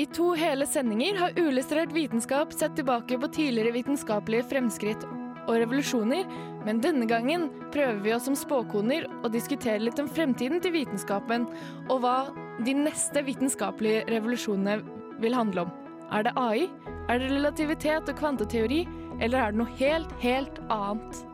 I to hele sendinger har uillustrert vitenskap sett tilbake på tidligere vitenskapelige fremskritt og revolusjoner, men denne gangen prøver vi oss som spåkoner og diskuterer litt om fremtiden til vitenskapen, og hva de neste vitenskapelige revolusjonene vil handle om. Er det AI? Er det relativitet og kvanteteori? Eller er det noe helt, helt annet?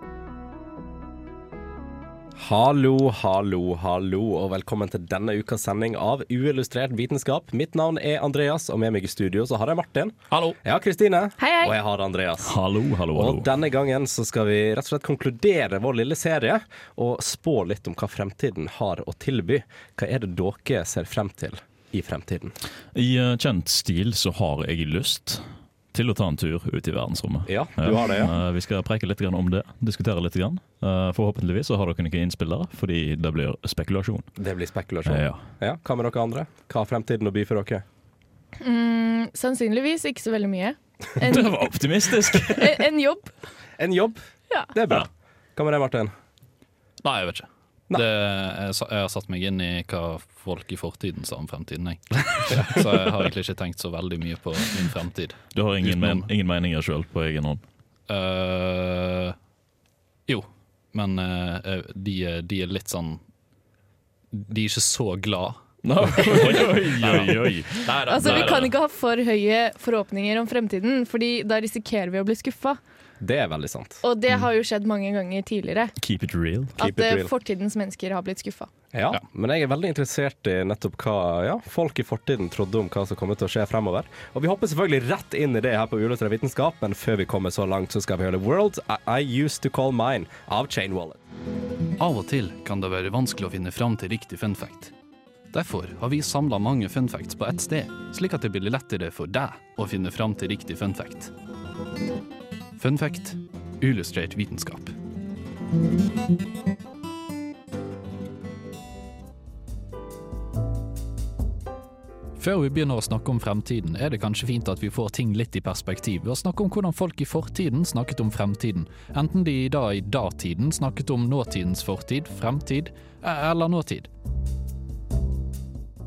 Hallo, hallo, hallo, og velkommen til denne ukas sending av Uillustrert vitenskap. Mitt navn er Andreas, og med meg i studio så har jeg Martin. Hallo. Ja, Kristine. Hei, hei. Og jeg har Andreas. Hallo, hallo, hallo. Og denne gangen så skal vi rett og slett konkludere vår lille serie og spå litt om hva fremtiden har å tilby. Hva er det dere ser frem til i fremtiden? I eh, kjent stil så har jeg lyst til å ta en tur ut i verdensrommet. Ja, du har det, ja. Eh, Vi skal preke litt om det, diskutere litt. Grann. Eh, Forhåpentligvis så har dere noen innspill der, fordi det blir spekulasjon. Det blir spekulasjon. Ja. Ja, Hva med dere andre? Hva har fremtiden å by for dere? Mm, sannsynligvis ikke så veldig mye. En, Det var optimistisk! en, en jobb. En jobb. Ja. Det er bra. Hva med deg, Martin? Nei, jeg vet ikke. Det, jeg, jeg har satt meg inn i hva folk i fortiden sa om fremtiden, jeg. Så jeg har egentlig ikke tenkt så veldig mye på min fremtid. Du har ingen, men, ingen meninger sjøl på egen hånd? Uh, jo, men uh, de, de er litt sånn De er ikke så glad. oi, oi, oi, oi. Altså, Vi kan ikke ha for høye forhåpninger om fremtiden, Fordi da risikerer vi å bli skuffa. Det er veldig sant. Og det har jo skjedd mange ganger tidligere. Keep it real. Keep At it eh, real. fortidens mennesker har blitt skuffa. Ja, Ja. men jeg er veldig interessert i nettopp hva ja, folk i fortiden trodde om hva som kommer til å skje fremover. Og vi hopper selvfølgelig rett inn i det her på Uillustrert vitenskap, men før vi kommer så langt, så skal vi høre World I, I Used To Call Mine av Chain Wallet. Av og til kan det være vanskelig å finne fram til riktig fun fact. Derfor har vi samla mange fun facts på ett sted, slik at det blir lettere for deg å finne fram til riktig fun fact. Fun fact illustrert vitenskap. Før vi begynner å snakke om fremtiden, er det kanskje fint at vi får ting litt i perspektiv ved å snakke om hvordan folk i fortiden snakket om fremtiden, enten de da i datiden snakket om nåtidens fortid, fremtid eh, eller nåtid.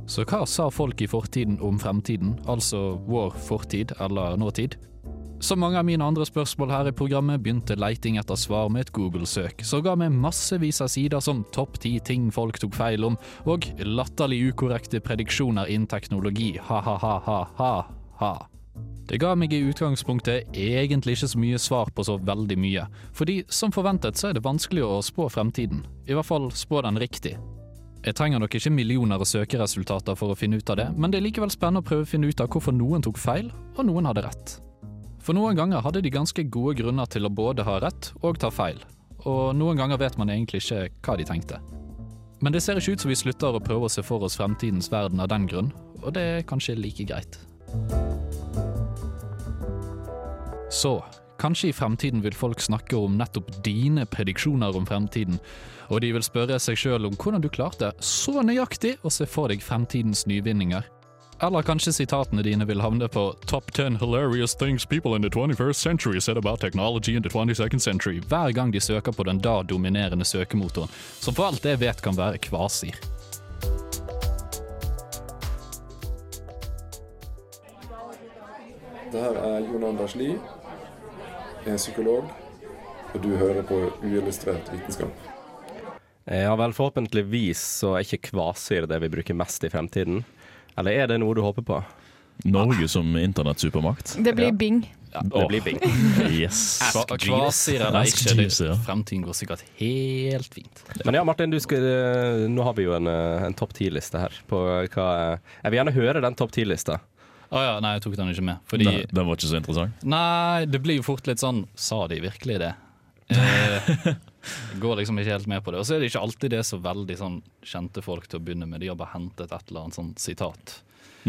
Så hva sa folk i fortiden om fremtiden, altså vår fortid eller nåtid? Som mange av mine andre spørsmål her i programmet begynte leiting etter svar med et Google-søk, som ga meg massevis av sider som topp ti ting folk tok feil om, og latterlig ukorrekte prediksjoner innen teknologi, ha-ha-ha-ha-ha. Det ga meg i utgangspunktet egentlig ikke så mye svar på så veldig mye, fordi som forventet så er det vanskelig å spå fremtiden, i hvert fall spå den riktig. Jeg trenger nok ikke millioner av søkeresultater for å finne ut av det, men det er likevel spennende å prøve å finne ut av hvorfor noen tok feil, og noen hadde rett. For noen ganger hadde de ganske gode grunner til å både ha rett og ta feil, og noen ganger vet man egentlig ikke hva de tenkte. Men det ser ikke ut som vi slutter å prøve å se for oss fremtidens verden av den grunn, og det er kanskje like greit. Så, kanskje i fremtiden vil folk snakke om nettopp dine prediksjoner om fremtiden, og de vil spørre seg sjøl om hvordan du klarte så nøyaktig å se for deg fremtidens nyvinninger. Eller kanskje sitatene dine vil havne på Top 10 hilarious things people in the 21st century said about technology in the 22nd century hver gang de søker på den da dominerende søkemotoren, som for alt jeg vet kan være kvasir. Det her er Jon Anders Lie, jeg er psykolog, og du hører på uillustrert vitenskap. Ja vel, forhåpentligvis så er ikke kvasir det vi bruker mest i fremtiden. Eller er det noe du håper på? Norge som internettsupermakt. Det blir Ja. Bing. Det blir Bing. Yes. Ask Jeeves, ja. fremtiden går sikkert helt fint. Men ja, Martin, du skal, eh, nå har vi jo en, eh, en topp ti-liste her. På hva, eh, jeg vil gjerne høre den topp ti-lista. Oh ja, nei, jeg tok den ikke med. Fordi Den, den var ikke så interessant. Nei, det blir jo fort litt sånn Sa de virkelig det? Eh, går liksom ikke helt med på det. Og så er det ikke alltid det så veldig sånn kjente folk til å begynne med. De har bare hentet et eller annet sånn sitat.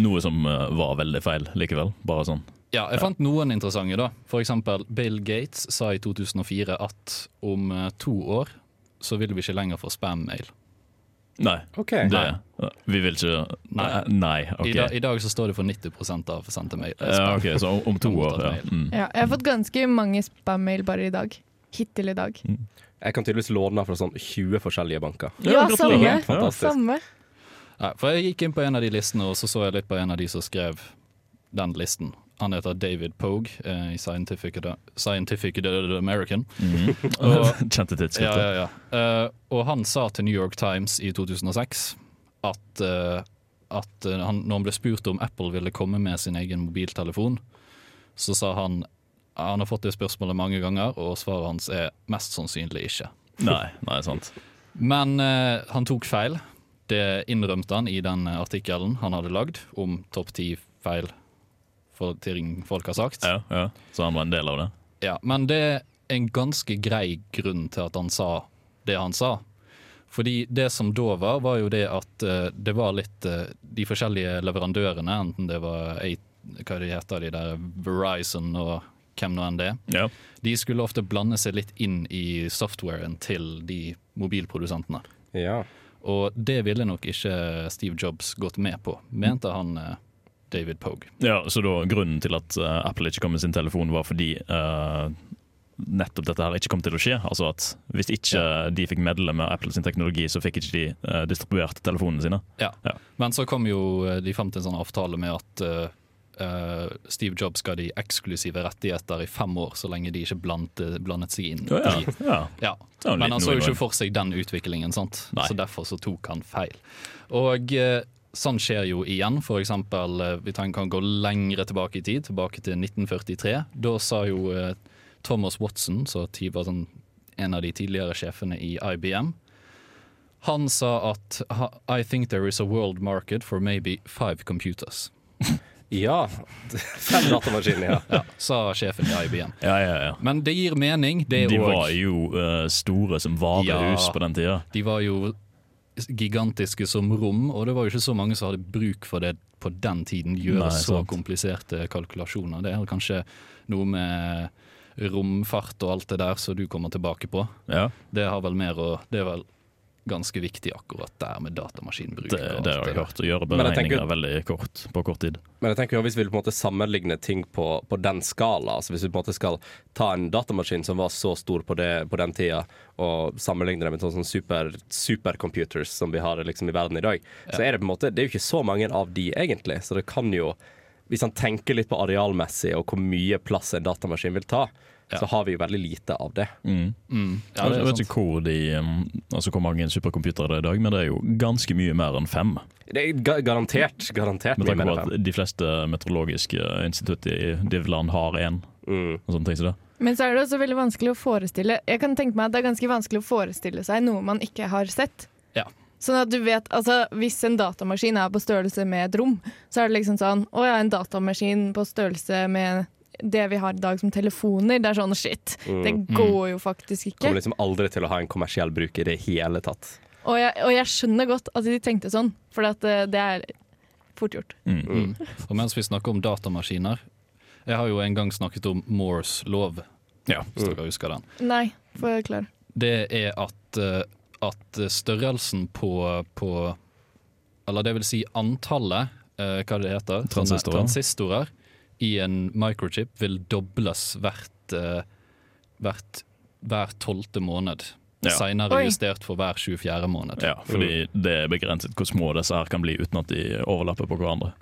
Noe som eh, var veldig feil likevel. Bare sånn. Ja, jeg fant noen interessante, da. For eksempel Bill Gates sa i 2004 at om eh, to år så vil vi ikke lenger få spam-mail. Nei. Okay. Det, vi vil ikke Nei. Eh, Nei, okay. I, da, I dag så står det for 90% av sendte mail. Ja, ok, Så om, om to år, ja. Mm. Ja, jeg har fått ganske mange spam-mail bare i dag. Hittil i dag. Jeg kan tydeligvis låne fra sånn 20 forskjellige banker. Ja, samme. Ja. Samme. Ja, for jeg gikk inn på en av de listene, og så så jeg litt på en av de som skrev den listen. Han heter David Pogue eh, i Scientific, Scientific American. Mm. Og- Kjente Ja, tidsskriftet. ja, ja. Eh, og han sa til New York Times i 2006 at, eh, at eh, han, når han ble spurt om Apple ville komme med sin egen mobiltelefon, så sa han han har fått det spørsmålet mange ganger, og svaret hans er mest sannsynlig ikke. Nei, nei, sant. Men eh, han tok feil. Det innrømte han i den artikkelen han hadde lagd om topp ti feil for ting folk har sagt. Ja, ja. Så han var en del av det. Ja, men det er en ganske grei grunn til at han sa det han sa. Fordi det som da var, var jo det at uh, det var litt uh, De forskjellige leverandørene, enten det var A- hva de heter de der, Verizon og hvem nå enn det, Ja. de skulle ofte blande seg litt inn i softwaren til de mobilprodusentene. Ja. Og det ville nok ikke Steve Jobs gått med på, mente han eh, David Pogue. ja, Så da grunnen til at eh, Apple ikke kom med sin telefon, var fordi uh, nettopp dette her ikke kom til å skje? Altså at hvis ikke de fikk medle med Apples teknologi, så fikk ikke de uh, distribuert telefonene sine? Ja. Ja. Men så kom jo de frem til en sånn avtale med at eh, eh, Steve Jobs ga de eksklusive rettigheter i fem år, så lenge de ikke blandet, blandet seg inn. Ja, i ja. ja. Men han så jo ikke for seg den utviklingen, sant? Nei. så derfor så tok han feil. Og uh, sånn skjer jo igjen. For eksempel, uh, vi kan gå lengre tilbake i tid, tilbake til 1943. Da sa jo Thomas Watson, som var sånn, en av de tidligere sjefene i IBM, han sa at I think there is a world market for maybe five computers. ja. Fem datamaskiner, ja. Ja, sa sjefen i IBM. Ja, ja, ja. Men det gir mening, det De var jo uh, store som varehus Ja. på den tida. De var jo gigantiske som rom, og det var jo ikke så mange som hadde bruk for det på den tiden. Gjøre Nei, så sant. kompliserte kalkulasjoner. Det er kanskje noe med romfart og alt det der som du kommer tilbake på. Ja, Det har vel mer å Det er vel ganske viktig akkurat der med datamaskinbruk. det, det har jeg hørt. Å gjøre beregninger veldig kort, på kort tid. Men jeg tenker jo hvis vi på en måte sammenligner ting på, på den skala, altså hvis vi på en måte skal ta en datamaskin som var så stor på, det, på den tida, og sammenligne det med sånne super, supercomputers som vi har liksom i verden i dag, så er det på en måte Det er jo ikke så mange av de egentlig, så det kan jo Hvis han tenker litt på arealmessig og hvor mye plass en datamaskin vil ta, Ja. Så har vi jo veldig lite av det. Mm. Mm, ja, jeg det jeg vet sant. ikke hvor, de, um, altså hvor mange supercomputere det er i dag, men det er jo ganske mye mer enn fem. Det er ga garantert garantert mye mer enn fem. at de fleste meteorologiske institutt i DIV-land har én. Mm. Og sånne ting som det. Men så er det også veldig vanskelig å forestille Jeg kan tenke meg at det er ganske vanskelig å forestille seg noe man ikke har sett. Ja. Sånn at du vet, altså Hvis en datamaskin er på størrelse med et rom, så er det liksom sånn Å ja, en datamaskin på størrelse med det vi har i dag som telefoner. Det er sånn shit. Det går jo faktisk ikke. Kommer liksom aldri til å ha en kommersiell bruk i det hele tatt. Og jeg, og jeg skjønner godt at de tenkte sånn, for at eh, det er fort gjort. Mm. Mm. Og mens vi snakker om datamaskiner Jeg har jo en gang snakket om Moores lov, Ja. hvis dere husker den. Nei, forklar. Det er at, eh, at størrelsen på, på Eller det vil si antallet, eh, hva det heter, Transistorer. transistorer i en microchip vil dobles hvert, eh, hvert hver tolvte måned. Ja. Seinere justert for hver 24. måned. ja, fordi det er begrenset hvor små disse her kan bli uten at de overlapper på hverandre.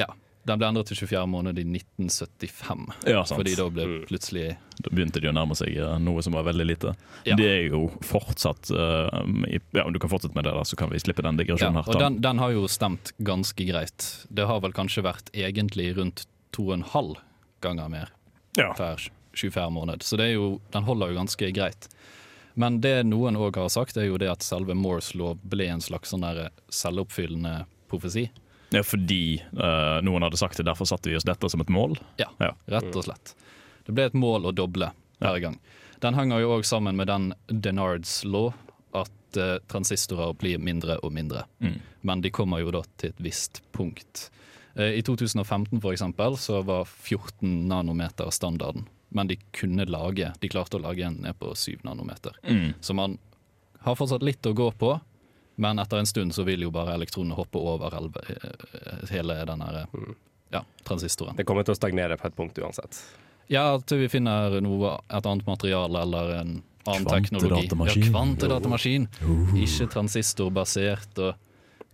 Ja. Den ble endret til 24 måned i 1975. Ja, sant. Fordi da ble Mm. plutselig Da begynte de å nærme seg eh, noe som var veldig lite. Ja. Det er jo fortsatt uh, i, Ja, Du kan fortsette med det, da, så kan vi slippe den digresjonen ja, her. Og den, den har jo stemt ganske greit. Det har vel kanskje vært egentlig rundt to og en halv ganger mer Ja. per 24 måned. Så det jo, den holder jo ganske greit. Men det noen òg har sagt, er jo det at selve Moores lov ble en slags sånn der selvoppfyllende profesi. Ja, fordi uh, noen hadde sagt det, derfor satte vi oss dette som et mål. Ja, Ja. rett og slett. Det ble et mål å doble hver gang. Den henger jo òg sammen med den Denards law, at uh, transistorer blir mindre og mindre. Mm. Men de kommer jo da til et visst punkt. Eh, I 2015 for eksempel, så var 14 nanometer standarden. Men de kunne lage, de klarte å lage en ned på 7 nanometer. Mm. Så man har fortsatt litt å gå på, men etter en stund så vil jo bare elektronene hoppe over eh, hele den her, eh, ja, transistoren. Det kommer til å stagnere på et punkt uansett. Ja, til vi finner noe, et annet materiale eller en annen teknologi. Kvantedatamaskin. Ja, kvantedatamaskin. Ikke transistorbasert og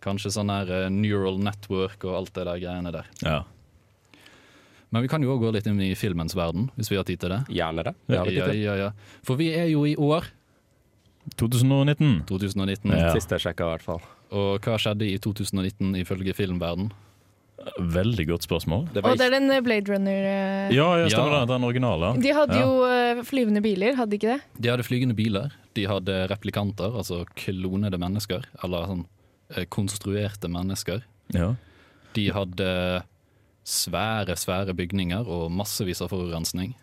kanskje sånn her eh, neural network og alt det der greiene der. Ja. Men vi kan jo òg gå litt inn i filmens verden, hvis vi har tid til det. Gjerne det. Ja, Ja, ja. For vi er jo i år 2019. 2019. Ja. Sist jeg sjekka, i hvert fall. Og hva skjedde i 2019 ifølge filmverden? Veldig godt spørsmål. Det var Og det er den eh, Blade Runner eh, Ja, ja stemmer Ja. det. Den originale. De hadde Ja. jo flyvende biler, hadde de ikke det? De hadde flygende biler, de hadde replikanter, altså klonede mennesker, eller sånn konstruerte mennesker. Ja. De hadde svære, svære bygninger og massevis av forurensning.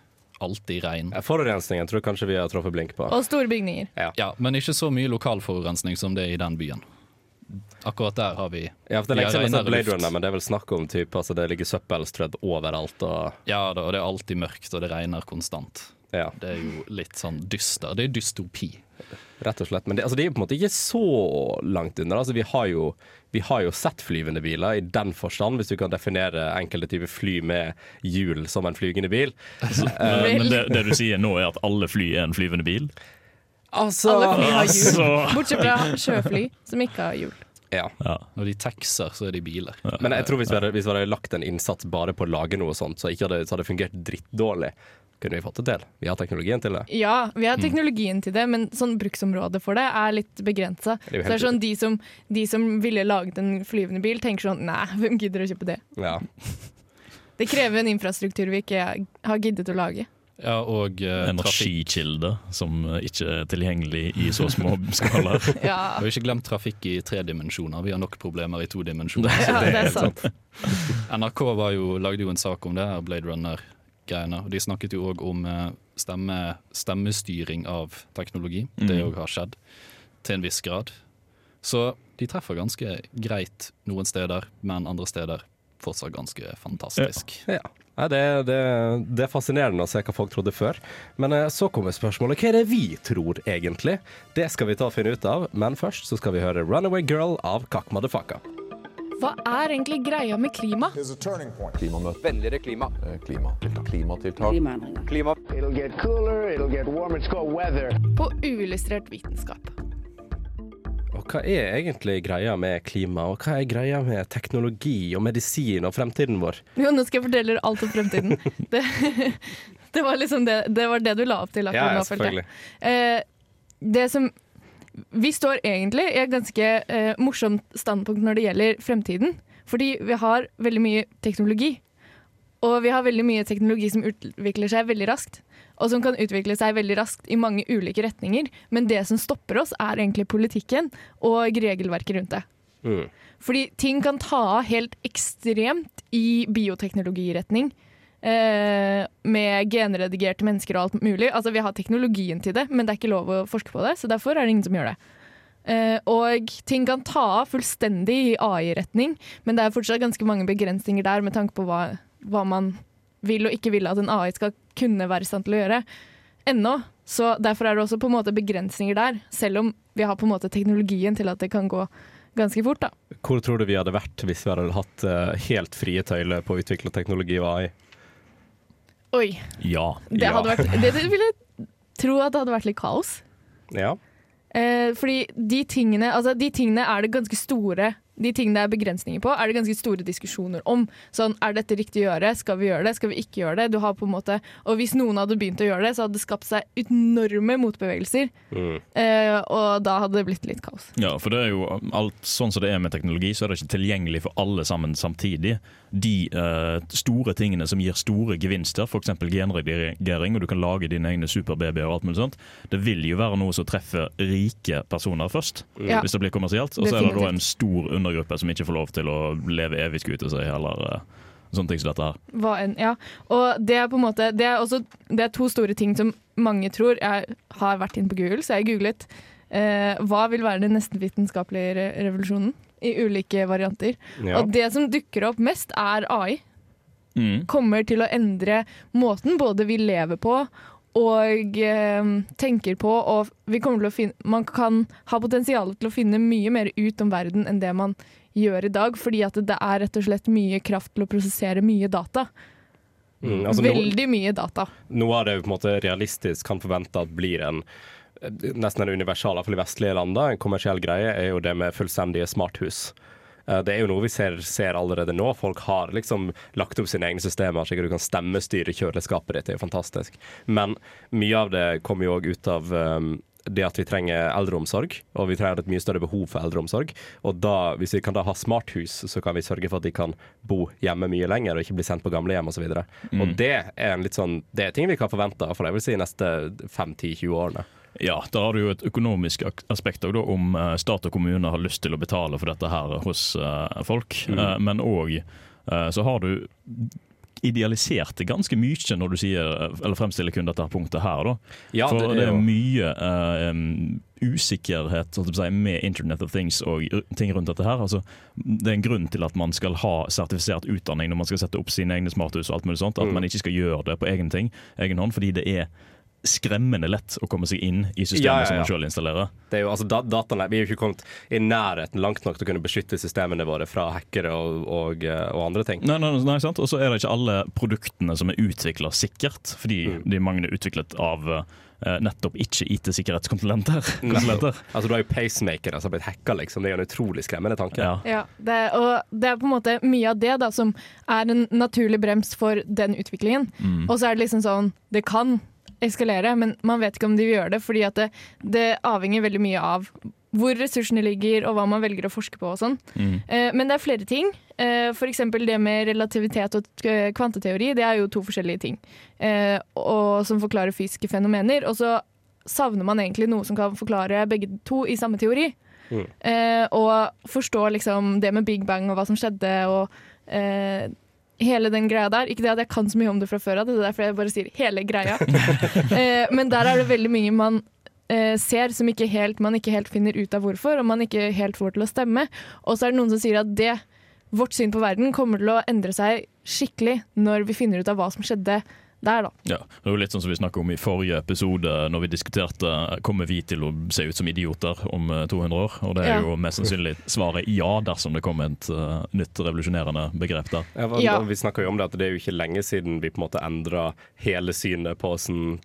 Alltid regn. Ja, Forurensningen tror jeg kanskje vi har truffet blink på. Og store bygninger. Ja, men ikke så mye lokal forurensning som det er i den byen. Akkurat der har vi Ja, for Det er Vi lenge har siden jeg har Blade. Runner, men det er vel snakk om typ, altså det ligger søppelstrødd overalt. Og, Ja da, og det er alltid mørkt, og det regner konstant. ja, Det er jo litt sånn dyster. Det er dystopi. Rett og slett. Men det, altså, det er jo på en måte ikke så langt under. Altså, vi, har jo, vi har jo sett flyvende biler i den forstand, hvis du kan definere enkelte typer fly med hjul som en flygende bil. Men, men det, det du sier nå, er at alle fly er en flyvende bil? Altså Alle fly har hjul. Altså. Bortsett fra sjøfly, som ikke har hjul. ja. Ja. Når de taxer, så er de biler. Men jeg tror hvis vi, hadde, hvis vi hadde lagt en innsats bare på å lage noe sånt, så, ikke hadde, så hadde det fungert drittdårlig. Kunne vi fått det til. Vi har teknologien til det. Ja, vi har teknologien til det, men sånn bruksområdet for det er litt begrensa. Det Så det er sånn de som, de som ville laget en flyvende bil, tenker sånn Nei, hvem gidder å kjøpe det? Ja. Det krever en infrastruktur vi ikke har giddet å lage. Ja, og uh. Energikilde som ikke er tilgjengelig i så små skalaer. Ja, Og ikke glemt trafikk i tre dimensjoner. Vi har nok problemer i to dimensjoner. ja det er sant. NRK var jo, lagde jo en sak om det her, Blade Runner-greiene. Og de snakket jo òg om eh, stemme, stemmestyring av teknologi. Det Mhm. òg har skjedd, til en viss grad. Så de treffer ganske greit noen steder, men andre steder fortsatt ganske fantastisk. ja. Nei, det, det, det er fascinerende å se hva folk trodde før. Men eh, så kommer spørsmålet hva er det vi tror egentlig? Det skal vi ta og finne ut av, men først så skal vi høre 'Runaway Girl' av Kakk Motherfucka. Hva er egentlig greia med klima? Klimamøte. Vennligere klima. Eh, Klimatiltak. Klimatiltak. Klimaendringer. Klima. It'll get cooler, it'll get warm it's called weather. På uillustrert vitenskap. Og hva er egentlig greia med klima, og hva er greia med teknologi og medisin og fremtiden vår? Jo, nå skal jeg fortelle dere alt om fremtiden. Det, det var liksom det, det var det du la opp til akkurat nå, følte jeg. Eh, det som Vi står egentlig i et ganske eh, morsomt standpunkt når det gjelder fremtiden. Fordi vi har veldig mye teknologi. Og vi har veldig mye teknologi som utvikler seg veldig raskt. Og som kan utvikle seg veldig raskt i mange ulike retninger. Men det som stopper oss, er egentlig politikken og regelverket rundt det. Mm. Fordi ting kan ta av helt ekstremt i bioteknologiretning. Eh, med genredigerte mennesker og alt mulig. Altså Vi har teknologien til det, men det er ikke lov å forske på det. Så derfor er det ingen som gjør det. Eh, og ting kan ta av fullstendig i AI-retning, men det er fortsatt ganske mange begrensninger der med tanke på hva, hva man vil og ikke vil at en AI skal kunne være i stand til å gjøre. Ennå. Så derfor er det også på en måte begrensninger der, selv om vi har på en måte teknologien til at det kan gå ganske fort. da. Hvor tror du vi hadde vært hvis vi hadde hatt eh, helt frie tøyler på å utvikle teknologi og AI? Oi, Ja. det Ja. hadde vært Det det vil jeg tro at det hadde vært litt kaos. Ja. Eh, fordi de tingene, altså de tingene er det ganske store De tingene det er begrensninger på, er det ganske store diskusjoner om. Sånn, Er dette riktig å gjøre? Skal vi gjøre det? Skal vi ikke gjøre det? Du har på en måte, og Hvis noen hadde begynt å gjøre det, så hadde det skapt seg enorme motbevegelser. Mm. Eh, og da hadde det blitt litt kaos. Ja, for det er jo alt sånn som det er med teknologi, så er det ikke tilgjengelig for alle sammen samtidig. De eh, store tingene som gir store gevinster, f.eks. genredigering, og du kan lage dine egne superbabyer og alt mulig sånt, det vil jo være noe som treffer rike personer først, Ja. hvis det blir kommersielt. Og så er det da en stor undergruppe som ikke får lov til å leve evig, skute seg, til å eller eh, sånne ting som dette her. Hva enn, ja. Og det er på en måte Det er, også, det er to store ting som mange tror. Jeg har vært inn på Google, så jeg googlet eh, hva vil være den nesten vitenskapelige re revolusjonen i ulike varianter. ja. Og det som dukker opp mest, er AI. Mm. Kommer til å endre måten både vi lever på og eh, tenker på, og finne, man kan ha potensial til å finne mye mer ut om verden enn det man gjør i dag, fordi at det er rett og slett mye kraft til å prosessere mye data. Mm. Altså, Veldig Veldig mye data. noe av det vi på en måte realistisk kan forvente at blir en nesten en universal, iallfall i vestlige land, en kommersiell greie, er jo det med fullstendige smarthus. Eh, Det er jo noe vi ser, ser allerede nå. Folk har liksom lagt opp sine egne systemer, slik at du kan stemmestyre kjøleskapet ditt. Det er jo fantastisk. Men mye av det kommer jo òg ut av um, det at vi trenger eldreomsorg, og vi trenger et mye større behov for eldreomsorg. Og da, hvis vi kan da ha smarthus, så kan vi sørge for at de kan bo hjemme mye lenger og ikke bli sendt på gamlehjem osv. Og, Mm. og det er en litt sånn Det er ting vi kan forvente for jeg vil si neste 5-10-20 årene. Ja, da har du jo et økonomisk aspekt også, da, om eh, stat og kommune har lyst til å betale for dette her hos eh, folk. Mm. men òg så har du idealisert det ganske mye når du sier, eller fremstiller kun dette punktet her. da. Ja, For det er jo mye uh, usikkerhet si, med Internet of Things og ting rundt dette her. Altså, det er en grunn til at man skal ha sertifisert utdanning når man skal sette opp sine egne smarthus og alt mulig sånt. At Mm. man ikke skal gjøre det på egen ting, egen hånd, fordi det er skremmende lett å komme seg inn i systemet Ja, ja, som man sjøl installerer. Det er jo, altså, da, dataene, vi er jo ikke kommet i nærheten langt nok til å kunne beskytte systemene våre fra hackere og, og, eh, og andre ting. Nei, nei, nei, sant? Og så er det ikke alle produktene som er utvikla sikkert, fordi Mm. de mange er utviklet av eh, nettopp ikke IT-sikkerhetskonsulenter. Altså, du har jo pacemakere som har blitt hacka, liksom. Det er en utrolig skremmende tanke. Ja. Ja, det, og det er på en måte mye av det da, som er en naturlig brems for den utviklingen. Mm. Og så er det liksom sånn Det kan eskalere, men man vet ikke om de vil gjøre det, fordi det, det avhenger veldig mye av hvor ressursene ligger, og hva man velger å forske på og sånn. Mm. Eh, men det er flere ting. Eh, eksempel det med relativitet og eh, kvanteteori. Det er jo to forskjellige ting eh, og, som forklarer fysiske fenomener. Og så savner man egentlig noe som kan forklare begge to i samme teori. Mm. Eh, og forstå liksom det med big bang og hva som skjedde og eh, hele den greia der. Ikke det at jeg kan så mye om det fra før av, det er derfor jeg bare sier hele greia. eh, men der er det veldig mye man eh, ser som ikke helt, man ikke helt finner ut av hvorfor, og man ikke helt får til å stemme. Og så er det noen som sier at det, vårt syn på verden, kommer til å endre seg skikkelig når vi finner ut av hva som skjedde der, da. Ja, det er jo litt sånn som vi snakket om i forrige episode, når vi diskuterte kommer vi til å se ut som idioter om eh, 200 år. Og det er Ja. jo mest sannsynlig svaret ja, dersom det kommer et uh, nytt revolusjonerende begrep der. Ja, men, Ja. Vi snakker jo om det at det er jo ikke lenge siden vi på en måte endra hele synet på hvordan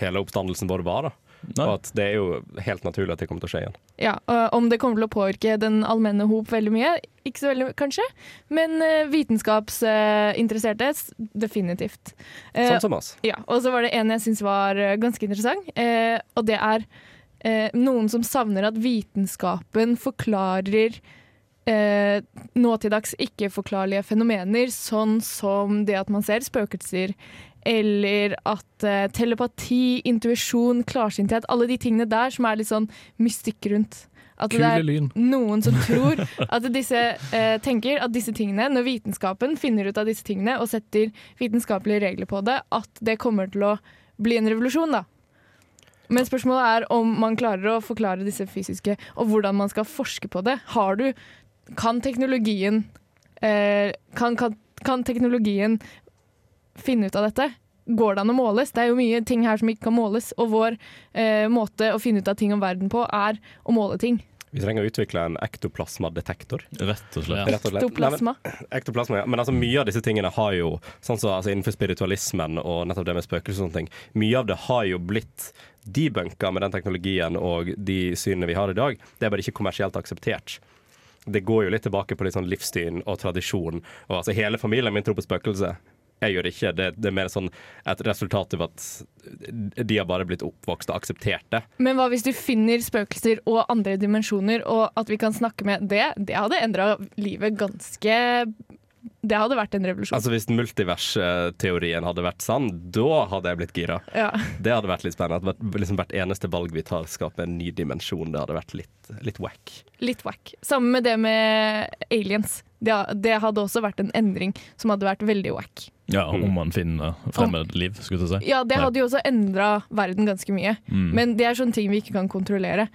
hele oppstandelsen vår var. da. Nei. Og at det er jo helt naturlig at det kommer til å skje igjen. Ja, og Om det kommer til å påvirke den allmenne hop veldig mye? Ikke så veldig, kanskje. Men uh, vitenskapsinteresserte, definitivt. Eh, Sånn som oss. Ja, og så var det en jeg syns var eh, ganske interessant, eh, og det er eh, noen som savner at vitenskapen forklarer eh, nåtidags ikke-forklarlige fenomener, sånn som det at man ser spøkelser, eller at eh, telepati, intuisjon, klarsynthet, alle de tingene der som er litt sånn mystikk rundt. At det er noen som tror at disse eh, tenker at disse tingene, når vitenskapen finner ut av disse tingene og setter vitenskapelige regler på det, at det kommer til å bli en revolusjon, da. Men spørsmålet er om man klarer å forklare disse fysiske, og hvordan man skal forske på det. Har du Kan teknologien eh, kan, kan, kan teknologien finne ut av dette? Går det an å måles? Det er jo mye ting her som ikke kan måles, og vår eh, måte å finne ut av ting om verden på, er å måle ting. Vi trenger å utvikle en ektoplasmadetektor. Rett og slett. Ja. Rett og slett. Nei, men- Ektoplasma. Ektoplasma, ja. Men altså, mye av disse tingene har jo, sånn som altså, innenfor spiritualismen og nettopp det med spøkelser og sånne ting, mye av det har jo blitt debunka med den teknologien og de synene vi har i dag. Det er bare ikke kommersielt akseptert. Det går jo litt tilbake på litt sånn livssyn og tradisjon. Og altså, hele familien min tror på spøkelser. Jeg gjør ikke. Det, det er mer sånn et resultat av at de har bare blitt oppvokst og akseptert det. Men hva hvis du finner spøkelser og andre dimensjoner, og at vi kan snakke med det? Det hadde endra livet ganske Det hadde vært en revolusjon. Altså Hvis multiversteorien hadde vært sann, da hadde jeg blitt gira. ja. Det hadde vært litt spennende. At liksom hvert eneste valg vi tar, skaper en ny dimensjon. Det hadde vært litt, litt wack. Litt wack. Sammen med det med aliens. Det, det hadde også vært en endring som hadde vært veldig wack. Ja, om man finner fremmed liv, skulle du si. Ja, det hadde jo også endra verden ganske mye. Mm. Men det er sånne ting vi ikke kan kontrollere.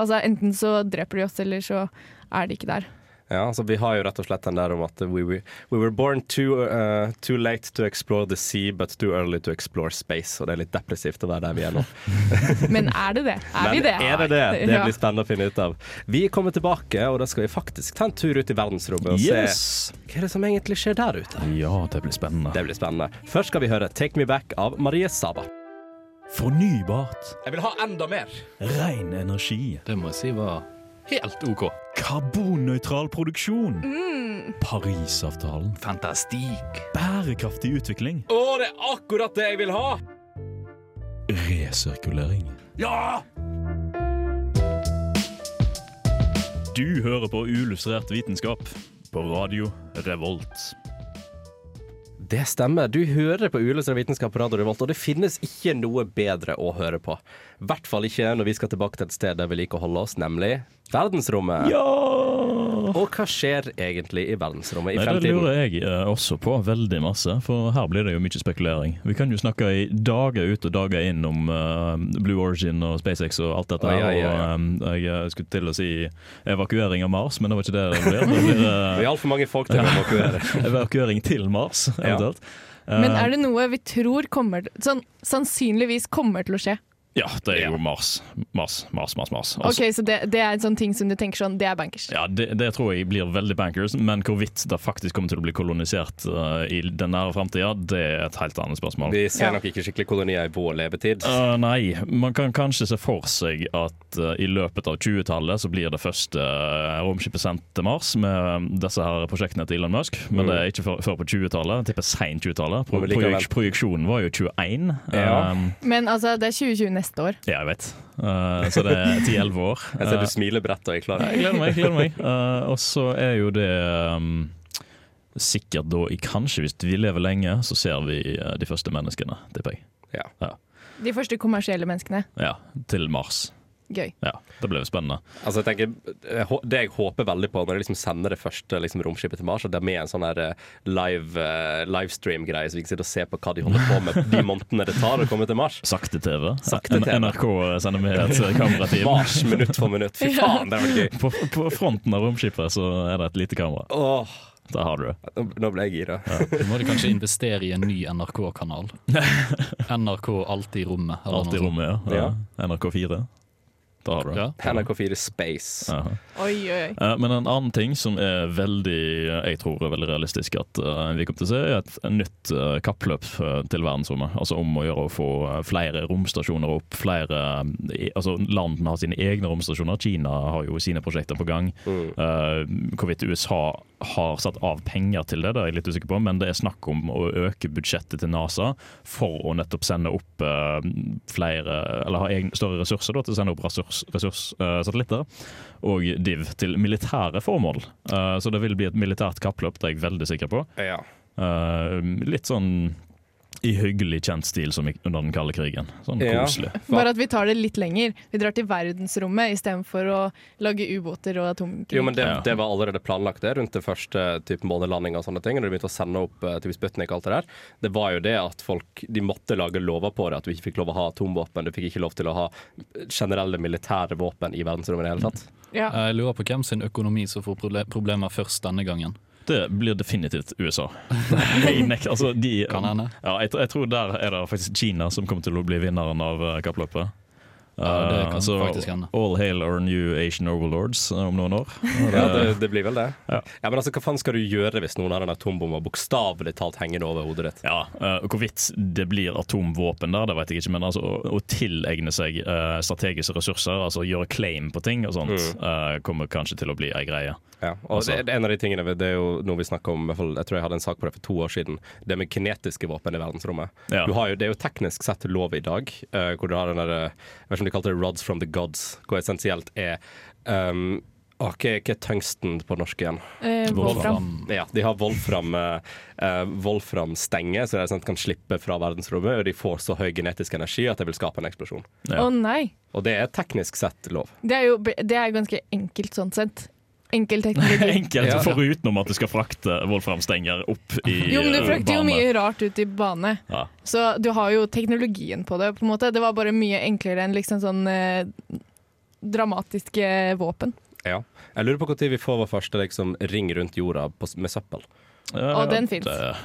Altså Enten så dreper de oss, eller så er de ikke der. Ja, altså Vi har jo rett og slett den der om at we, we, we were born too, uh, too late to explore the sea, but too early to explore space. Og det er litt depressivt å være der vi er nå. Men er det det? Er vi Men det? er det det? Det blir spennende å finne ut av. Vi kommer tilbake, og da skal vi faktisk ta en tur ut i verdensrommet og Yes! se hva er det som egentlig skjer der ute. Ja, det blir spennende. Det blir spennende. Først skal vi høre 'Take Me Back' av Marie Saba. Fornybart. Jeg vil ha enda mer! Ren energi. Det må jeg si var helt OK. Karbonnøytral produksjon. Parisavtalen. Fantastikk. Bærekraftig utvikling. Å, det er akkurat det jeg vil ha! Resirkulering. Ja! Du hører på Uillustrert vitenskap på radio Revolt. Det stemmer. Du hører på Uillustrert vitenskap på Radio Revolt, og det finnes ikke noe bedre å høre på. I hvert fall ikke når vi skal tilbake til et sted der vi liker å holde oss, nemlig verdensrommet. Ja! Og hva skjer egentlig i verdensrommet i Nei, det lurer jeg eh, også på veldig masse, for her blir det jo mye spekulering. Vi kan jo snakke i dager ut og dager inn om eh, Blue Origin og SpaceX og alt dette. Oi, her, oi, oi. Og eh, jeg skulle til å si evakuering av Mars, men det var ikke det det ble. Det blir Vi eh, er altfor mange folk til å evakuere. evakuering til Mars, eventuelt. Men Eh, er det noe vi tror kommer Sånn sannsynligvis kommer til å skje? Ja, det er jo Mars. Mars, Mars, Mars. Mars. Altså, Ok, Så det, det er en sånn ting som du tenker sånn, det er bankers. Ja, det, det tror jeg blir veldig bankers, men hvorvidt det faktisk kommer til å bli kolonisert uh, i den nære framtida, det er et helt annet spørsmål. Vi ser Ja. nok ikke skikkelig kolonier i vår levetid. Uh, nei, man kan kanskje se for seg at uh, i løpet av 20-tallet så blir det første uh, romskipet sendt til Mars med disse her prosjektene til Elon Musk, men Mm. det er ikke før, før på 20-tallet. Tipper seint 20-tallet. Pro projek projeksjonen var jo 21. Ja. Um, Men altså, det er 2020 neste år. ja, jeg vet. Uh, så det er 10-11 år. Jeg ser du smiler bredt og er klar. jeg gleder meg. jeg gleder meg Uh, Og så er jo det um, sikkert da i kanskje, hvis vi lever lenge, så ser vi uh, de første menneskene, tipper jeg. Ja. De første kommersielle menneskene. Ja, til Mars. Gøy. Ja, Det blir jo spennende. Altså, jeg tenker, det jeg håper veldig på når jeg liksom sender det første liksom, romskipet til Mars, at det er med en sånn her eh, live, uh, livestream-greie, så vi kan sitte og se på hva de holder på med de månedene det tar å komme til Mars. Sakte-TV. Sakte TV. NRK sender med et kamerateam. Mars minutt for minutt. Fy faen, det var gøy. På, på fronten av romskipet så er det et lite kamera. Oh. Der har du det. nå- ble jeg gira. Du må de kanskje investere i en ny NRK-kanal. NRK Alltid i rommet. Alltid i rommet, ja. ja. NRK4. Da har du det. Ja. NRK4 Space. Oi, oi. Eh, Men en annen ting som er veldig jeg tror er veldig realistisk at eh, vi kommer til å se, er et nytt eh, kappløp eh, til verdensrommet. Altså om å gjøre å få eh, flere romstasjoner opp. Flere eh, altså Landene har sine egne romstasjoner. Kina har jo sine prosjekter på gang. Mm. Eh, hvorvidt USA har satt av penger til det, det er jeg litt usikker på, men det er snakk om å øke budsjettet til NASA for å nettopp sende opp eh, flere Eller ha egne, større ressurser da, til å sende opp ressurssatellitter. ressurs, eh, og DIV til militære formål. Eh, så det vil bli et militært kappløp, det er jeg veldig sikker på. Ja. Litt sånn i hyggelig kjent stil som under den kalde krigen. Sånn Ja. koselig. Bare at vi tar det litt lenger. Vi drar til verdensrommet istedenfor å lage ubåter og atomkrig. Jo, men det, det var allerede planlagt det rundt det første type månelandinga og sånne ting. Når de begynte å sende opp uh, til Sputnik og alt det der. Det var jo det at folk de måtte lage lover på det, at du ikke fikk lov å ha atomvåpen. Du fikk ikke lov til å ha generelle militære våpen i verdensrommet i det hele tatt. Ja. Jeg lurer på hvem sin økonomi som får problemer først denne gangen. Det blir definitivt USA. Altså, de, Kan hende. Ja, jeg, jeg tror der er det faktisk Kina som kommer til å bli vinneren av eh, kappløpet. Ja, det Eh, kan så faktisk hende. All hail our new Asian overlords eh, om noen år. Ja, det- det, blir vel det. Ja. men altså, hva faen skal du gjøre hvis noen har en atombombe bokstavelig talt hengende over hodet ditt? Ja, uh, Hvorvidt det blir atomvåpen der, det vet jeg ikke, men altså, å, å tilegne seg uh, strategiske ressurser, altså gjøre claim på ting og sånt, Mm. eh, kommer kanskje til å bli ei greie. Ja, og Altså- det, det er en av de tingene Det er jo noe vi snakker om i hvert fall, Jeg tror jeg hadde en sak på det for to år siden. Det med kinetiske våpen i verdensrommet. Ja. Du har jo, det er jo teknisk sett lov i dag, uh, hvor du har den der eh, Jeg vet ikke om de kalte det 'rods from the gods', hvor essensielt er um, å, hva, er- hva er tungsten på norsk igjen? Eh, Wolfram. Ja, De har Wolfram, eh, eh, Wolfram-stenge, så de sånn, kan slippe fra verdensrommet. Og de får så høy genetisk energi at det vil skape en eksplosjon. Å Ja. nei. Og det er teknisk sett lov. Det er jo det er ganske enkelt sånn sett. Enkel teknologi. Enkelt, Ja. foruten at du skal frakte Wolfram-stenger opp i Jo, men du frakter jo mye rart ut i bane. Ja. Så du har jo teknologien på det. på en måte. Det var bare mye enklere enn liksom sånn eh, dramatiske våpen. Ja. Jeg lurer på når vi får vår første liksom, ring rundt jorda på, med søppel. Ja, Og den det er,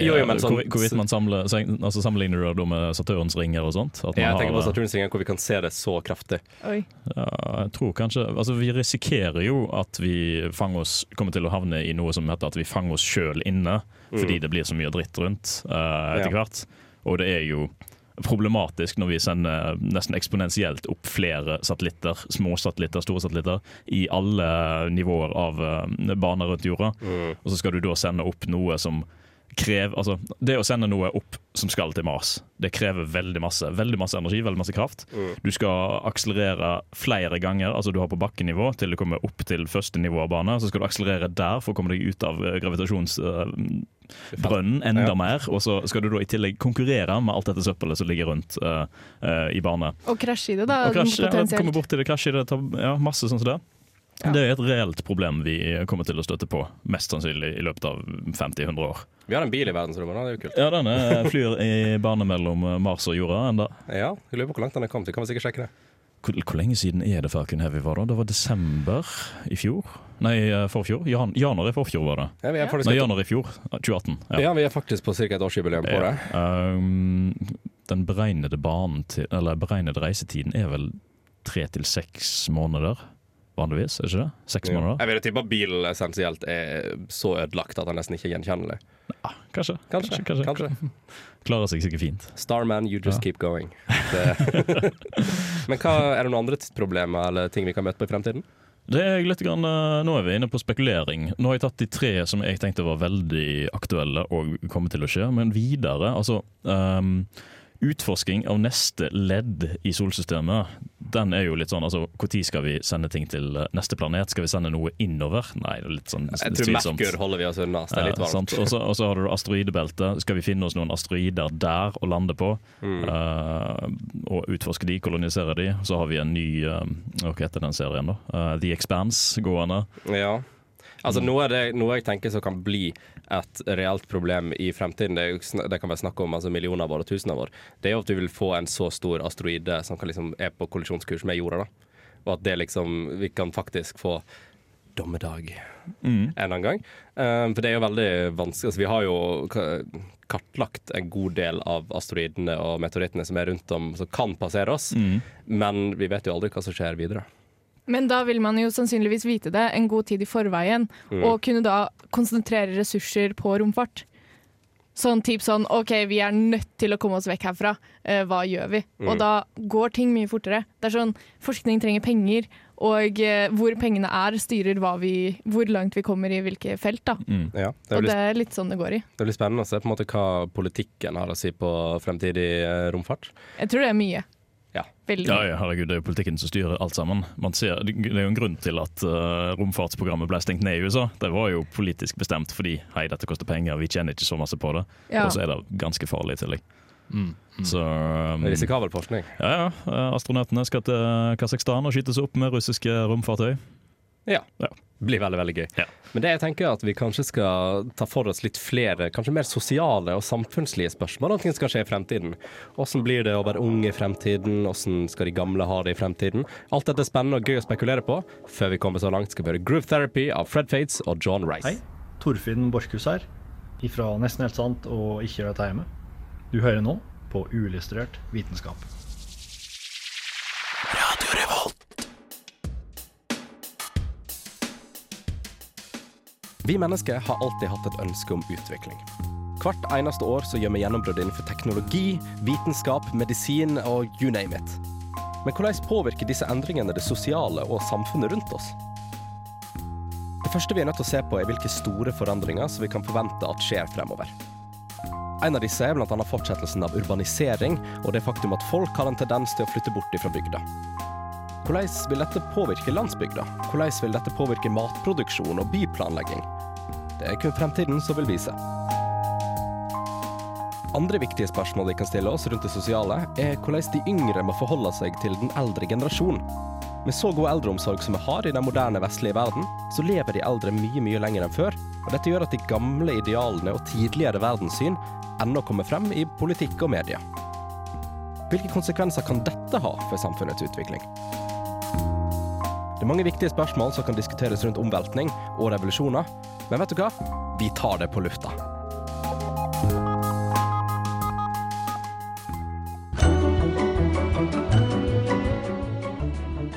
Jo, jo, sånn- hvor- hvorvidt man samler, altså sammenligner det med Saturns ringer og sånt? At man Jeg tenker på Saturns ringer hvor vi kan se det så kraftig. Oi. Ja, jeg tror kanskje Altså, vi risikerer jo at vi fanger oss, kommer til å havne i noe som heter at vi fanger oss sjøl inne, fordi det blir så mye dritt rundt uh, etter Ja. hvert. Og det er jo problematisk når vi sender nesten eksponentielt opp flere satellitter, små satellitter, store satellitter, i alle nivåer av eh, baner rundt jorda. Og så skal du da sende opp noe som krever Altså, det å sende noe opp som skal til Mars, det krever veldig masse veldig masse energi, veldig masse kraft. Du skal akselerere flere ganger. altså Du har på bakkenivå til du kommer opp til første nivå av bane. Så skal du akselerere der for å komme deg ut av eh, gravitasjonsbrønnen enda Ja. mer. Og så skal du da i tillegg konkurrere med alt dette søppelet som ligger rundt uh, uh, i bane. Og krasje i det, da. Og krasje, ja, komme potensielt. bort til det, krasje i det, ta, ja, masse sånn som det. Det er et reelt problem vi kommer til å støtte på, mest sannsynlig i løpet av 50-100 år. Vi har en bil i verdensrommet, det er jo kult. Ja, den er- flyr i bane mellom Mars og jorda enda. Ja, Jeg lurer på hvor langt den er kommet. Vi kan vel sikkert sjekke det. Hvor, hvor lenge siden er det Falcon Heavy var da? Det var desember i fjor? Nei, eh, forfjor? Jan, januar i forfjor var det. Ja, vi er faktisk, Nei, januar i fjor. 2018. Ja. ja, vi er faktisk på ca. et årsjubileum på det. Ja. Um, den beregnede banen til, eller beregnede reisetiden er vel tre til seks måneder, vanligvis? Er ikke det? Seks Ja. måneder? Jeg vil tippe bilen essensielt er så ødelagt at den nesten ikke er gjenkjennelig. Ja, kanskje. Kanskje. kanskje. kanskje. Klarer seg sikkert fint. Starman, you just Ja. keep going. Det. Men hva, er det noen andre problemer eller ting vi kan møte på i fremtiden? Det er litt grann, eh, Nå er vi inne på spekulering. Nå har jeg tatt de tre som jeg tenkte var veldig aktuelle og kommer til å skje. Men videre, altså ehm, Utforsking av neste ledd i solsystemet, den er jo litt sånn altså Når skal vi sende ting til eh, neste planet? Skal vi sende noe innover? Nei, det er litt sånn Jeg tror. Merkur holder vi oss unna. Det er litt varmt. Og så og så har du asteroidebeltet. Skal vi finne oss noen asteroider der å lande på? Mm. Uh, og utforske de, kolonisere de. Så har vi en ny uh, Hva heter den serien, da? Uh, The Expanse gående. Ja. Altså noe, det, noe jeg tenker som kan bli et reelt problem i fremtiden, det, jo det kan være snakk om altså millioner av år og tusener av år, det er jo at vi vil få en så stor asteroide som kan liksom er på kollisjonskurs med jorda. da. Og at det liksom, vi kan faktisk få dommedag en eller annen gang. Um, for det er jo veldig vanskelig. Altså, vi har jo kartlagt en god del av asteroidene og meteorittene som er rundt om, som kan passere oss, men vi vet jo aldri hva som skjer videre. Men da vil man jo sannsynligvis vite det en god tid i forveien, Mm. og kunne da konsentrere ressurser på romfart. Sånn typ sånn OK, vi er nødt til å komme oss vekk herfra. Eh, hva gjør vi? Mm. Og da går ting mye fortere. Det er sånn, Forskning trenger penger, og eh, hvor pengene er, styrer hva vi, hvor langt vi kommer i hvilke felt. da. Ja, det Og det er litt sånn det går i. Det blir spennende å se på en måte hva politikken har å si på fremtidig eh, romfart. Jeg tror det er mye. Ja. Veldig. Ja, ja, herregud, Det er jo politikken som styrer alt sammen. Man ser, det er jo en grunn til at uh, romfartsprogrammet ble stengt ned i USA. Det var jo politisk bestemt fordi hei, dette koster penger, vi tjener ikke så masse på det. Ja. Og så er det ganske farlig i tillegg. Mm. Så um, Risikabel forskning. ja, ja, eh, astronautene skal til Kasakhstan og skytes opp med russiske romfartøy. Ja. Ja. Blir veldig, veldig gøy. Ja. Men det jeg tenker er at vi kanskje skal ta for oss litt flere, kanskje mer sosiale og samfunnslige spørsmål om ting skal skje i fremtiden. Hvordan blir det å være ung i fremtiden? Hvordan skal de gamle ha det i fremtiden? Alt dette er spennende og gøy å spekulere på. Før vi kommer så langt, skal vi høre Groove Therapy av Fred Fates og John Rice. Hei, Torfinn Borchhus her, ifra Nesten helt sant og Ikke gjør dette hjemme. Du hører nå på Uillustrert vitenskap. Vi mennesker har alltid hatt et ønske om utvikling. Hvert eneste år så gjør vi gjennombrudd innenfor teknologi, vitenskap, medisin og you name it. Men hvordan påvirker disse endringene det sosiale og samfunnet rundt oss? Det første vi er nødt til å se på, er hvilke store forandringer som vi kan forvente at skjer fremover. En av disse er bl.a. fortsettelsen av urbanisering og det faktum at folk har en tendens til å flytte bort fra bygda. Hvordan vil dette påvirke landsbygda? Hvordan vil dette påvirke matproduksjon og byplanlegging? Det er kun fremtiden som vil vise. Andre viktige spørsmål vi kan stille oss rundt det sosiale, er hvordan de yngre må forholde seg til den eldre generasjonen. Med så god eldreomsorg som vi har i den moderne vestlige verden, så lever de eldre mye mye lenger enn før. Og dette gjør at de gamle idealene og tidligere verdenssyn ennå kommer frem i politikk og media. Hvilke konsekvenser kan dette ha for samfunnets utvikling? Det er mange viktige spørsmål som kan diskuteres rundt omveltning og revolusjoner, men vet du hva? Vi tar det på lufta.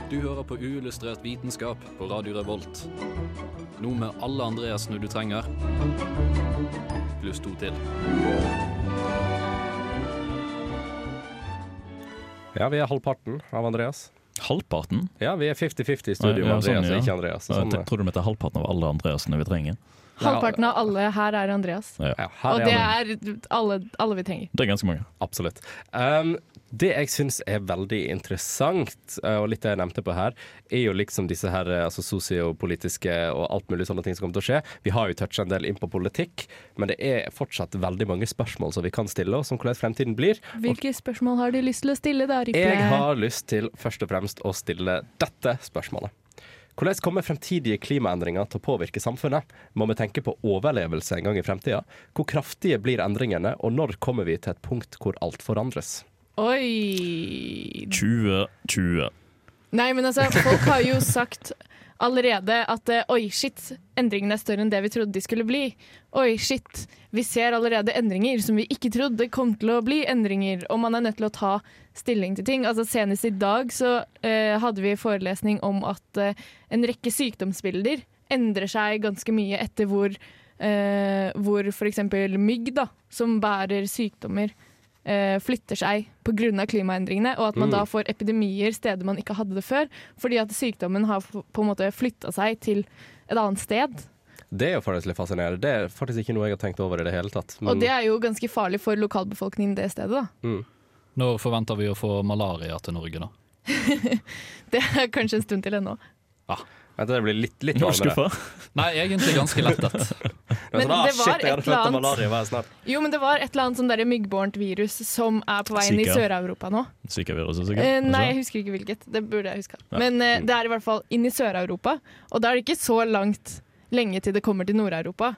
Du hører på uillustrert vitenskap på Radio Revolt. Nå med alle Andreasene du trenger, pluss to til. Ja, vi er halvparten av Andreas. Halvparten? Ja, vi er 50-50 i studio med Ja, sånn, Andreas ja. ikke Andreas. Sånn, Jeg tror du mente halvparten av alle Andreasene vi trenger. Halvparten av alle her er Andreas. Ja. ja, her Og er det er alle, alle vi trenger. Det er ganske mange. Absolutt. Um, det jeg syns er veldig interessant, eh, og litt det jeg nevnte på her, er jo liksom disse her eh, altså sosiopolitiske og alt mulig sånne ting som kommer til å skje. Vi har jo toucha en del inn på politikk, men det er fortsatt veldig mange spørsmål som vi kan stille oss om hvordan fremtiden blir. Hvilke spørsmål har du lyst til å stille da, Riple? Jeg har lyst til først og fremst å stille dette spørsmålet. Hvordan kommer fremtidige klimaendringer til å påvirke samfunnet? Må vi tenke på overlevelse en gang i fremtida? Hvor kraftige blir endringene, og når kommer vi til et punkt hvor alt forandres? Oi 2020. Nei, men altså, folk har jo sagt allerede at eh, oi, shit, endringene er større enn det vi trodde de skulle bli. Oi, shit, vi ser allerede endringer som vi ikke trodde kom til å bli endringer, og man er nødt til å ta stilling til ting. Altså Senest i dag så eh, hadde vi forelesning om at eh, en rekke sykdomsbilder endrer seg ganske mye etter hvor, eh, hvor f.eks. mygg, da, som bærer sykdommer, eh, flytter seg pga. klimaendringene, og at man Mm. da får epidemier steder man ikke hadde det før, fordi at sykdommen har på en måte flytta seg til et annet sted. Det er jo faktisk litt fascinerende. Det er faktisk ikke noe jeg har tenkt over i det hele tatt. Og det er jo ganske farlig for lokalbefolkningen det stedet, da. mm. Når forventer vi å få malaria til Norge, da? Det er kanskje en stund til ennå. Vent, det blir litt, litt er varmere. Nei, egentlig ganske lettet. Men sånn, ah, det var shit, jeg hadde et eller født annet- malaria, var jeg snart. Jo, men det var et eller annet sånn derre myggbårent virus som er på vei inn i Sør-Europa nå. Zika-viruset, sikkert. Eh, nei, jeg Altså. husker ikke hvilket. Det burde jeg huska. Ja. Men eh, det er i hvert fall inn i Sør-Europa, og da er det ikke så langt lenge til det kommer til Nord-Europa.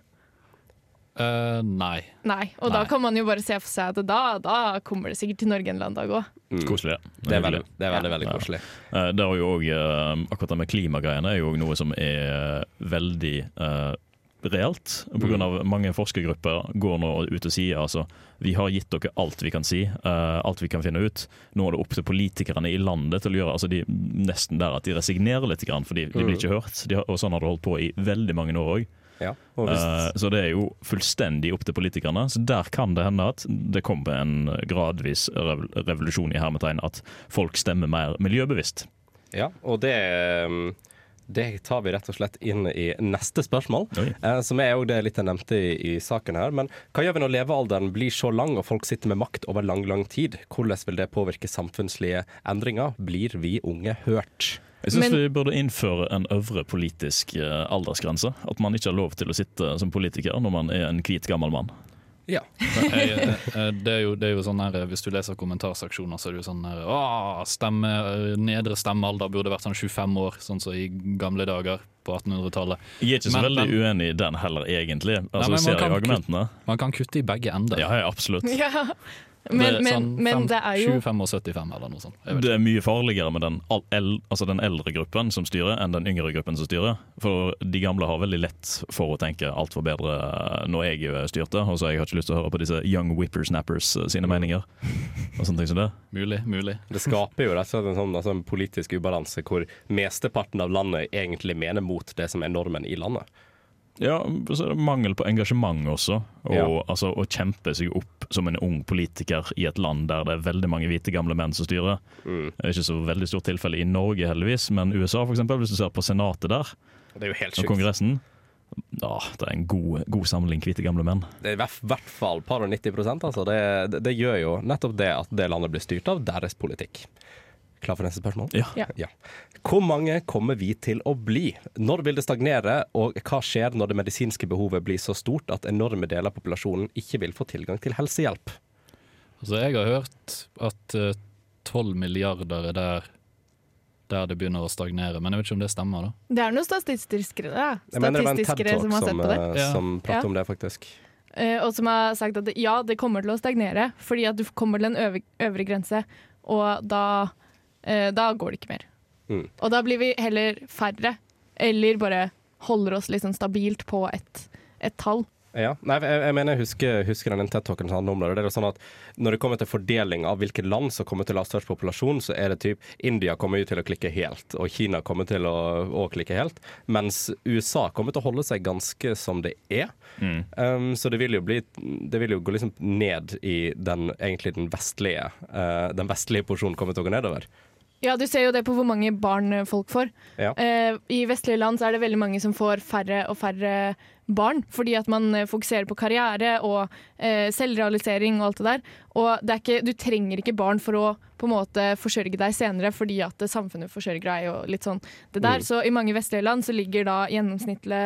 Eh, nei. Nei, og da kan man jo bare se for seg at da, da kommer det sikkert til Norge en eller annen dag òg. Mm. Koselig. Det er veldig, det er veldig, veldig Ja. koselig. Eh, Det er jo også, akkurat det med klimagreiene er jo noe som er veldig eh, reelt. På grunn av mange forskergrupper går nå ut og sier altså vi har gitt dere alt vi kan si, uh, alt vi kan finne ut. Nå er det opp til politikerne i landet til å gjøre altså de, nesten der at de resignerer litt, grann, fordi de blir ikke hørt. De har, og sånn har det holdt på i veldig mange år òg. Ja. uh, Så det er jo fullstendig opp til politikerne. Så der kan det hende at det kommer en gradvis rev- revolusjon i hermetegn, at folk stemmer mer miljøbevisst. ja, og det um, det tar vi rett og slett inn i neste spørsmål, eh, som er jo det litt jeg nevnte i, i saken her. Men hva gjør vi når levealderen blir så lang og folk sitter med makt over lang, lang tid? Hvordan vil det påvirke samfunnslige endringer? Blir vi unge hørt? Jeg syns vi burde innføre en øvre politisk eh, aldersgrense. At man ikke har lov til å sitte som politiker når man er en hvit gammel mann. Ja. Jeg, eh, det, er jo, det er jo sånn her, Hvis du leser kommentarseksjoner, så er det jo sånn her Åh, stemme, eh, Nedre stemmealder burde vært sånn 25 år, sånn som i gamle dager på 1800-tallet. Jeg er ikke så Men- veldig men- uenig i den heller, egentlig. Nei, Altså, men man kan argumentene? Man kan kutte i begge ender. Ja, ja, absolutt. Ja. Det Men, er sånn men fem- det er jo 25 og 75 eller noe sånt. Det er mye farligere med den, al- el, altså den eldre gruppen som styrer, enn den yngre gruppen som styrer. For de gamle har veldig lett for å tenke alt var bedre når jeg styrte. Og så jeg har ikke lyst til å høre på disse young whippersnappers eh, sine meninger. Og sånne ting som det. Mulig, mulig. Det skaper jo rett og slett en sånn altså en politisk ubalanse hvor mesteparten av landet egentlig mener mot det som er normen i landet. Ja, så er det mangel på engasjement også. Og Ja. altså, å kjempe seg opp som en ung politiker i et land der det er veldig mange hvite gamle menn som styrer. Mm. Det er ikke så veldig stort tilfelle i Norge, heldigvis, men USA for eksempel, hvis du ser på senatet der, Det er jo helt og kongressen ja, Det er en god, god samling hvite gamle menn. Det er i hvert- fall par og 90% altså. Det, det, det gjør jo nettopp det at det landet blir styrt av deres politikk. Klar for neste spørsmål? Ja. Ja. Hvor mange kommer vi til å bli? Når vil det stagnere, og hva skjer når det medisinske behovet blir så stort at enorme deler av populasjonen ikke vil få tilgang til helsehjelp? Altså, jeg har hørt at tolv 12 milliarder er der, der det begynner å stagnere, men jeg vet ikke om det stemmer. da. Det er noen statistikere, da. Jeg mener det var statistikere som har sett på det. eh, Ja. som prater Ja. om det, faktisk. Uh, og som har sagt at det- ja, det kommer til å stagnere, fordi at du kommer til en øvre, øvre grense, og da, eh, da går det ikke mer. Mm. Og da blir vi heller færre, eller bare holder oss liksom stabilt på et, et tall. Ja, nei, jeg, jeg mener jeg husker, husker den TED-talken som handler om det. Det er sånn at Når det kommer til fordeling av hvilke land som kommer til å ha størst populasjon, så er det typ India kommer jo til å klikke helt, og Kina kommer til å, å klikke helt. Mens USA kommer til å holde seg ganske som det er. Um, så det vil jo bli Det vil jo gå liksom ned i den egentlig den vestlige uh, Den vestlige porsjonen kommer til å gå nedover. Ja, du ser jo det på hvor mange barn eh, folk får. Ja. Eh, I vestlige land så er det veldig mange som får færre og færre barn, fordi at man eh, fokuserer på karriere og eh, selvrealisering og alt det der. Og det ikke, du trenger ikke barn for å på en måte forsørge deg senere, fordi at eh, samfunnet forsørger deg og litt sånn det der. Mm. Så i mange vestlige land så ligger da gjennomsnittlig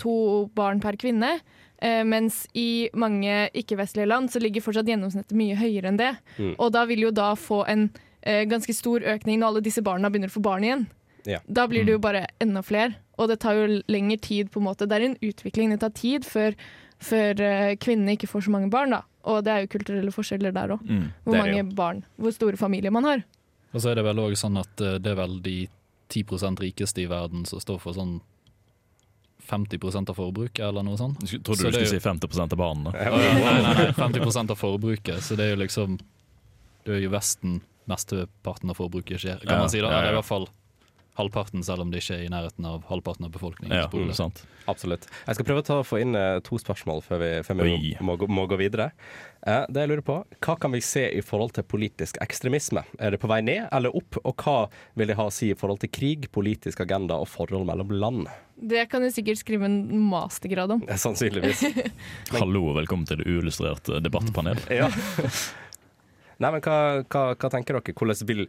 to barn per kvinne. Eh, mens i mange ikke-vestlige land så ligger fortsatt gjennomsnittet mye høyere enn det. Mm. Og da vil jo da få en ganske stor økning når alle disse barna begynner å få barn igjen. Ja. Da blir det jo bare enda flere, og det tar jo lengre tid på en måte. Det er en utvikling, det tar tid før, før eh, kvinnene ikke får så mange barn, da. Og det er jo kulturelle forskjeller der òg. Mm. Hvor mange barn, hvor store familier man har. Og så er det vel òg sånn at eh, det er vel de 10% rikeste i verden som står for sånn 50% av forbruket, eller noe sånt. Jeg trodde Så du skulle jo... skulle si 50% av barna. Ja, nei, nei, nei, 50% av forbruket, så det er jo liksom Det er jo Vesten mesteparten av forbruket skjer, kan Ja, man si. da ja, ja. Eller i hvert fall halvparten, selv om det ikke er i nærheten av halvparten av befolkningen. Ja, mm, sant. Absolutt. Jeg skal prøve å ta, få inn eh, to spørsmål før vi, før vi må, må, gå- må gå videre. Eh, det jeg lurer på, Hva kan vi se i forhold til politisk ekstremisme? Er det på vei ned eller opp? Og hva vil det ha å si i forhold til krig, politisk agenda og forhold mellom land? Det kan du sikkert skrive en mastergrad om. Sannsynligvis. Hallo og velkommen til det uillustrerte debattpanelet. Ja. Nei, men hva, hva, hva tenker dere? Hvordan vil,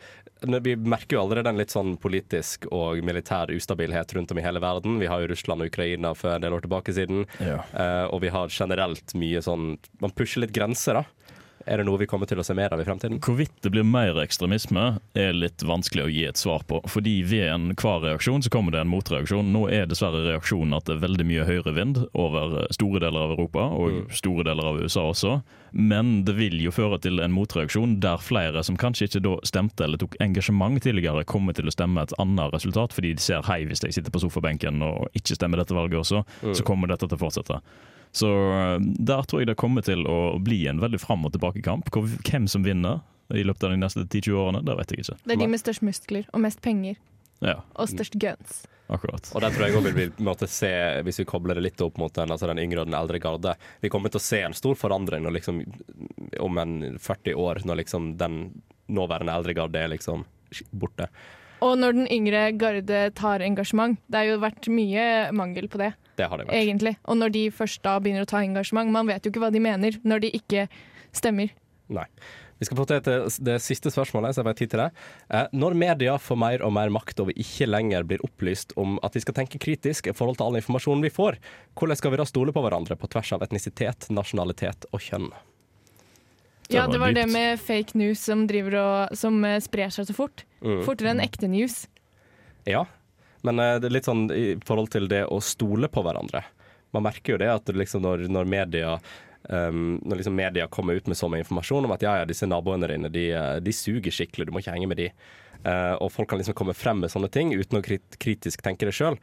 vi merker jo allerede en litt sånn politisk og militær ustabilhet rundt om i hele verden. Vi har jo Russland og Ukraina for en del år tilbake siden. Ja. Uh, og vi har generelt mye sånn Man pusher litt grenser, da. Er det noe vi kommer til å se mer av i fremtiden? Hvorvidt det blir mer ekstremisme, er litt vanskelig å gi et svar på. Fordi ved enhver reaksjon så kommer det en motreaksjon. Nå er dessverre reaksjonen at det er veldig mye høyrevind over store deler av Europa, og store deler av USA også. Men det vil jo føre til en motreaksjon der flere som kanskje ikke da stemte eller tok engasjement tidligere, kommer til å stemme et annet resultat, fordi de ser hei, hvis jeg sitter på sofabenken og ikke stemmer dette valget også, så kommer dette til å fortsette. Så øh, der tror jeg det kommer til å bli en veldig fram og tilbake-kamp. Hvem som vinner i løpet av de neste 10-20 årene, det vet jeg ikke. Det er de med størst muskler og mest penger Ja, og størst guns. akkurat. Og der tror jeg vi vil se, hvis vi kobler det litt opp mot den, altså den yngre og den eldre garde Vi kommer til å se en stor forandring når liksom, om en 40 år, når liksom den nåværende eldre garde er liksom borte. Og når den yngre garde tar engasjement. Det har jo vært mye mangel på det, Det har det vært. egentlig. Og når de først da begynner å ta engasjement, man vet jo ikke hva de mener når de ikke stemmer. Nei. Vi skal få til et- det siste spørsmålet, så jeg har tid til det. Eh, når media får mer og mer makt og vi ikke lenger blir opplyst om at vi skal tenke kritisk i forhold til all informasjonen vi får, hvordan skal vi da stole på hverandre på tvers av etnisitet, nasjonalitet og kjønn? Ja, det var det med fake news som, og, som eh, sprer seg så fort. Mm. Fortere enn ekte news. Ja, men eh, det er litt sånn i forhold til det å stole på hverandre. Man merker jo det at liksom når, når media um, Når liksom media kommer ut med så mye informasjon om at ja, ja, disse naboene dine de, eh, de suger skikkelig, du må ikke henge med de. Uh, og folk kan liksom komme frem med sånne ting uten å krit kritisk tenke det sjøl.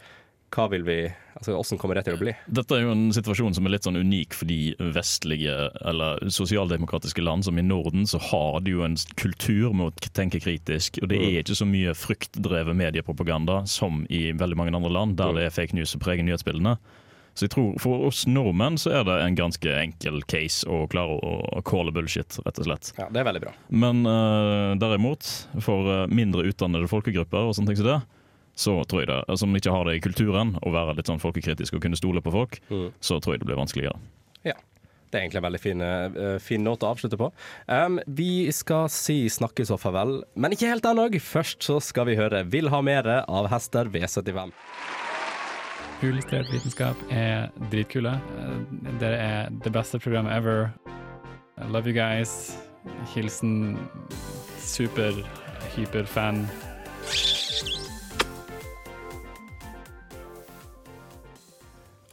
Hva vil vi Altså, Hvordan kommer det til å bli? Dette er jo en situasjon som er litt sånn unik for de vestlige eller sosialdemokratiske land som i Norden, så har de jo en kultur med å tenke kritisk. Og det er ikke så mye fryktdrevet mediepropaganda som i veldig mange andre land, der det er fake news som preger nyhetsbildene. Så jeg tror For oss nordmenn så er det en ganske enkel case å klare å calle bullshit, rett og slett. Ja, Det er veldig bra. Men uh, derimot, for eh, mindre utdannede folkegrupper og sånne ting som det, så tror jeg det, altså, som ikke har det i kulturen, å være litt sånn folkekritisk og kunne stole på folk, Mm. så tror jeg det blir vanskeligere. Ja. Det er egentlig en veldig fin, eh, fin note å avslutte på. Um, vi skal si snakkes og farvel, men ikke helt ennå. Først så skal vi høre 'Vil ha mere' av Hester V75. Uillustrert vitenskap er dritkule. Eh, Dere er det beste programmet ever. I love you guys. Hilsen super,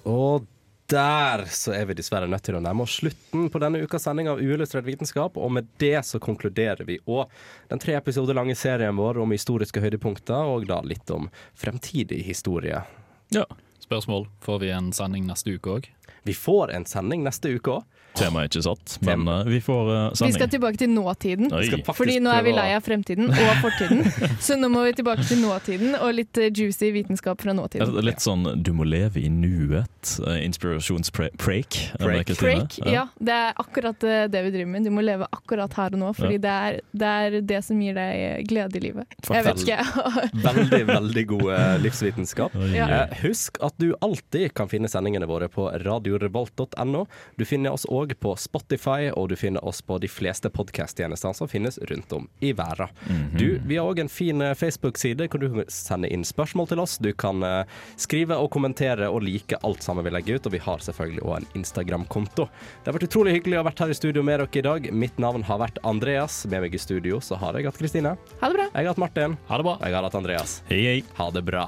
Og der så er vi dessverre nødt til å nærme oss slutten på denne ukas sending av Uillustrert vitenskap, og med det så konkluderer vi òg den tre episoder lange serien vår om historiske høydepunkter, og da litt om fremtidig historie. Ja. Spørsmål. Får vi en sending neste uke òg? Vi får en sending neste uke òg. Temaet er ikke satt, men uh, vi får uh, Vi skal tilbake til nåtiden. Faktisk Fordi nå er vi lei av fremtiden og fortiden. Så nå må vi tilbake til nåtiden og litt eh, juicy vitenskap fra nåtiden. Litt sånn 'du må leve i nuet', uh, inspirasjonspreik. Preik. Preik, ja. Det er akkurat det vi driver med. Du må leve akkurat her og nå, fordi det, er, det er det som gir deg glede i livet. Jeg vet ikke. Veldig, veldig god livsvitenskap. Ja. husk at du alltid kan finne sendingene våre på radiorevolt.no. Du finner oss òg på Spotify, og du finner oss på de fleste podkast-tjenestene som finnes rundt om i verden. Mhm. Du, vi har òg en fin eh, Facebook-side hvor du kan sende inn spørsmål til oss. Du kan eh, skrive og kommentere og like alt sammen vi legger ut, og vi har selvfølgelig òg en Instagram-konto. Det har vært utrolig hyggelig å ha vært her i studio med dere i dag. Mitt navn har vært Andreas. Med meg i studio så har jeg hatt Kristine. Ha det bra. Jeg har hatt Martin. Ha det bra. Jeg har hatt Andreas. Hei, hei. Ha det bra.